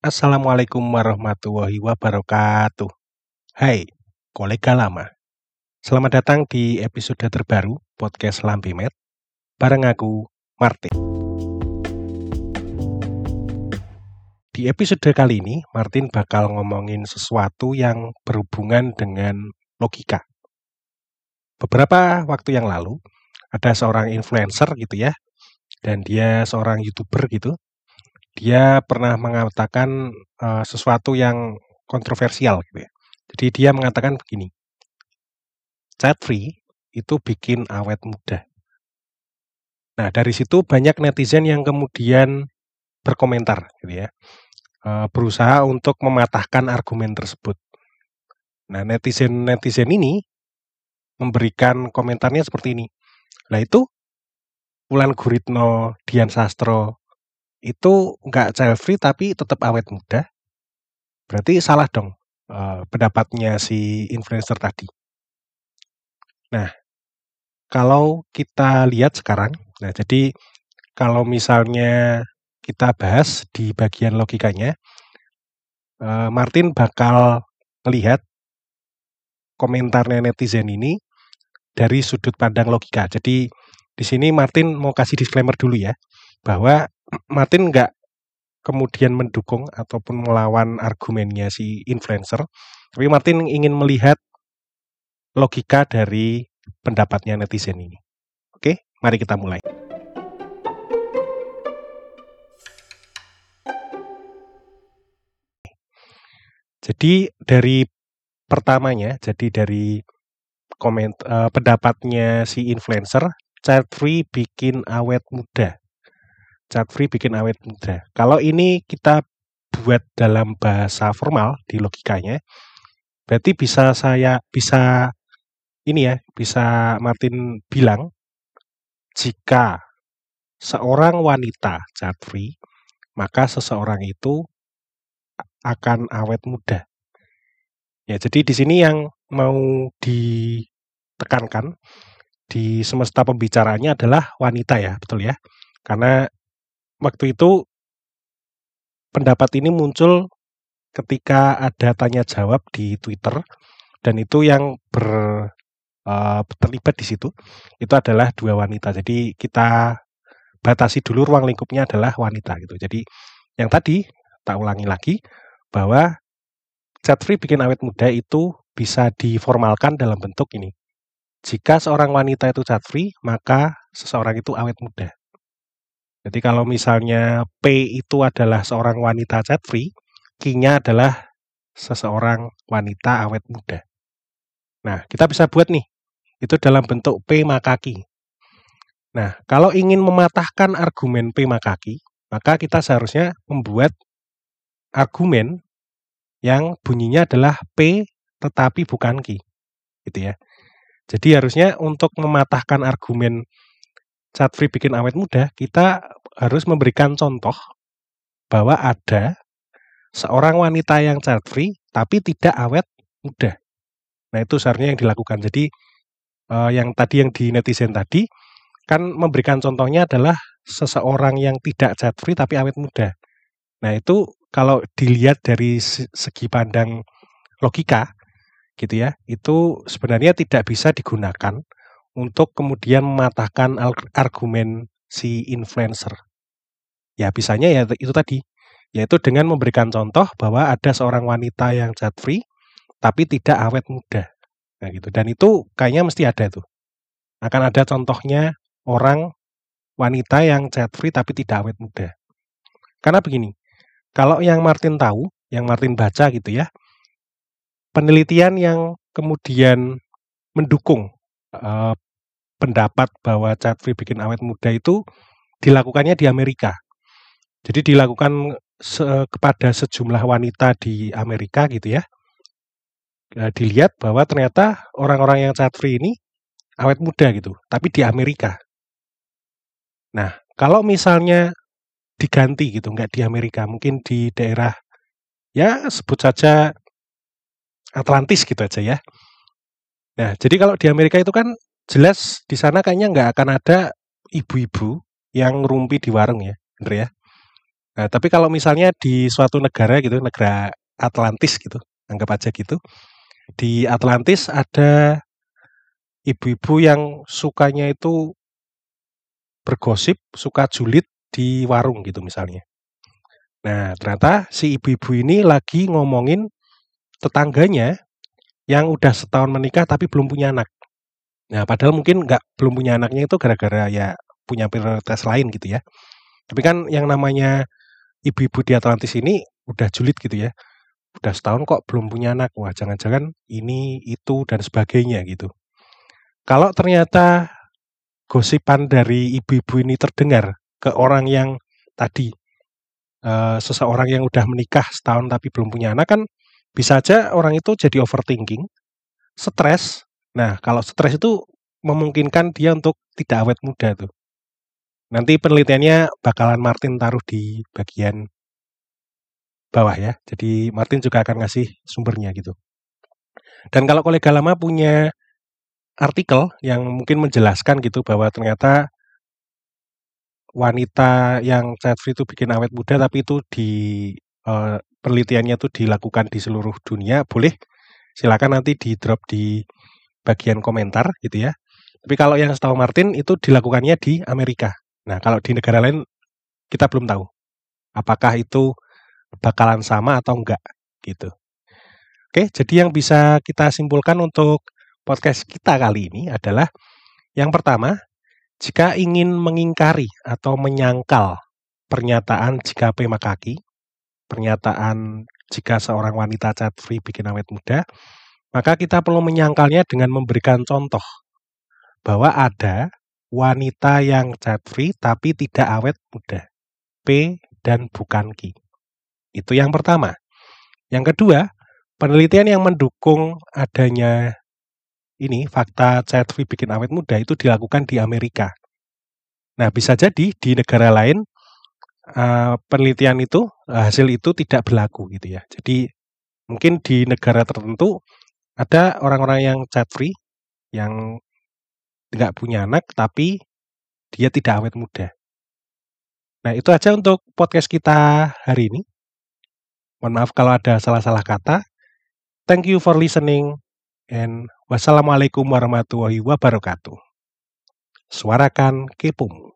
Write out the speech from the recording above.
Assalamualaikum warahmatullahi wabarakatuh. Hai, kolega lama. Selamat datang di episode terbaru podcast Lampimet bareng aku, Martin. Di episode kali ini, Martin bakal ngomongin sesuatu yang berhubungan dengan logika. Beberapa waktu yang lalu, ada seorang influencer gitu ya, dan dia seorang youtuber gitu, dia pernah mengatakan uh, sesuatu yang kontroversial gitu ya. Jadi dia mengatakan begini, chat free itu bikin awet muda. Nah dari situ banyak netizen yang kemudian berkomentar gitu ya, uh, berusaha untuk mematahkan argumen tersebut. Nah netizen netizen ini memberikan komentarnya seperti ini. Nah itu Wulan Guritno, Dian Sastro, itu nggak child free tapi tetap awet muda, berarti salah dong uh, pendapatnya si influencer tadi. Nah, kalau kita lihat sekarang, nah jadi kalau misalnya kita bahas di bagian logikanya, uh, Martin bakal melihat komentarnya netizen ini dari sudut pandang logika. Jadi di sini Martin mau kasih disclaimer dulu ya, bahwa Martin nggak kemudian mendukung ataupun melawan argumennya si influencer, tapi Martin ingin melihat logika dari pendapatnya netizen ini. Oke, mari kita mulai. Jadi dari pertamanya, jadi dari komen uh, pendapatnya si influencer, child free bikin awet muda cat free bikin awet muda. Kalau ini kita buat dalam bahasa formal di logikanya, berarti bisa saya bisa ini ya, bisa Martin bilang jika seorang wanita cat free, maka seseorang itu akan awet muda. Ya, jadi di sini yang mau ditekankan di semesta pembicaraannya adalah wanita ya, betul ya. Karena waktu itu pendapat ini muncul ketika ada tanya jawab di Twitter dan itu yang ber uh, terlibat di situ itu adalah dua wanita. Jadi kita batasi dulu ruang lingkupnya adalah wanita gitu. Jadi yang tadi tak ulangi lagi bahwa chat free bikin awet muda itu bisa diformalkan dalam bentuk ini. Jika seorang wanita itu chat free, maka seseorang itu awet muda. Jadi kalau misalnya P itu adalah seorang wanita chat free, Q-nya adalah seseorang wanita awet muda. Nah, kita bisa buat nih, itu dalam bentuk P maka Q. Nah, kalau ingin mematahkan argumen P maka Q, maka kita seharusnya membuat argumen yang bunyinya adalah P tetapi bukan Q. Gitu ya. Jadi harusnya untuk mematahkan argumen Chat free bikin awet muda, kita harus memberikan contoh bahwa ada seorang wanita yang chat free tapi tidak awet muda. Nah, itu seharusnya yang dilakukan. Jadi uh, yang tadi yang di netizen tadi kan memberikan contohnya adalah seseorang yang tidak chat free tapi awet muda. Nah, itu kalau dilihat dari segi pandang logika gitu ya, itu sebenarnya tidak bisa digunakan untuk kemudian mematahkan argumen si influencer. Ya bisanya ya itu tadi, yaitu dengan memberikan contoh bahwa ada seorang wanita yang chat free tapi tidak awet muda. Nah gitu. Dan itu kayaknya mesti ada tuh. Akan ada contohnya orang wanita yang chat free tapi tidak awet muda. Karena begini, kalau yang Martin tahu, yang Martin baca gitu ya, penelitian yang kemudian mendukung uh, pendapat bahwa cat free bikin awet muda itu dilakukannya di Amerika. Jadi dilakukan se kepada sejumlah wanita di Amerika gitu ya. E, dilihat bahwa ternyata orang-orang yang cat free ini awet muda gitu, tapi di Amerika. Nah, kalau misalnya diganti gitu, nggak di Amerika, mungkin di daerah ya sebut saja Atlantis gitu aja ya. Nah, jadi kalau di Amerika itu kan jelas di sana kayaknya nggak akan ada ibu-ibu yang rumpi di warung ya, bener ya. Nah, tapi kalau misalnya di suatu negara gitu, negara Atlantis gitu, anggap aja gitu. Di Atlantis ada ibu-ibu yang sukanya itu bergosip, suka julid di warung gitu misalnya. Nah, ternyata si ibu-ibu ini lagi ngomongin tetangganya yang udah setahun menikah tapi belum punya anak. Nah, padahal mungkin nggak belum punya anaknya itu gara-gara ya punya prioritas lain gitu ya. Tapi kan yang namanya ibu-ibu di Atlantis ini udah julid gitu ya. Udah setahun kok belum punya anak. Wah, jangan-jangan ini, itu, dan sebagainya gitu. Kalau ternyata gosipan dari ibu-ibu ini terdengar ke orang yang tadi uh, seseorang yang udah menikah setahun tapi belum punya anak kan bisa aja orang itu jadi overthinking, stres. Nah, kalau stres itu memungkinkan dia untuk tidak awet muda tuh. Nanti penelitiannya bakalan Martin taruh di bagian bawah ya. Jadi Martin juga akan ngasih sumbernya gitu. Dan kalau kolega lama punya artikel yang mungkin menjelaskan gitu bahwa ternyata wanita yang child free itu bikin awet muda tapi itu di uh, penelitiannya itu dilakukan di seluruh dunia boleh silakan nanti di drop di bagian komentar gitu ya. Tapi kalau yang setahu Martin itu dilakukannya di Amerika. Nah kalau di negara lain kita belum tahu. Apakah itu bakalan sama atau enggak gitu. Oke jadi yang bisa kita simpulkan untuk podcast kita kali ini adalah yang pertama jika ingin mengingkari atau menyangkal pernyataan jika P kaki, pernyataan jika seorang wanita cat free bikin awet muda, maka kita perlu menyangkalnya dengan memberikan contoh bahwa ada wanita yang cat free tapi tidak awet muda. P dan bukan Ki. Itu yang pertama. Yang kedua, penelitian yang mendukung adanya ini fakta child free bikin awet muda itu dilakukan di Amerika. Nah, bisa jadi di negara lain uh, penelitian itu hasil itu tidak berlaku gitu ya. Jadi mungkin di negara tertentu ada orang-orang yang child free yang nggak punya anak tapi dia tidak awet muda. Nah, itu aja untuk podcast kita hari ini. Mohon maaf kalau ada salah-salah kata. Thank you for listening and wassalamualaikum warahmatullahi wabarakatuh. Suarakan Kepung.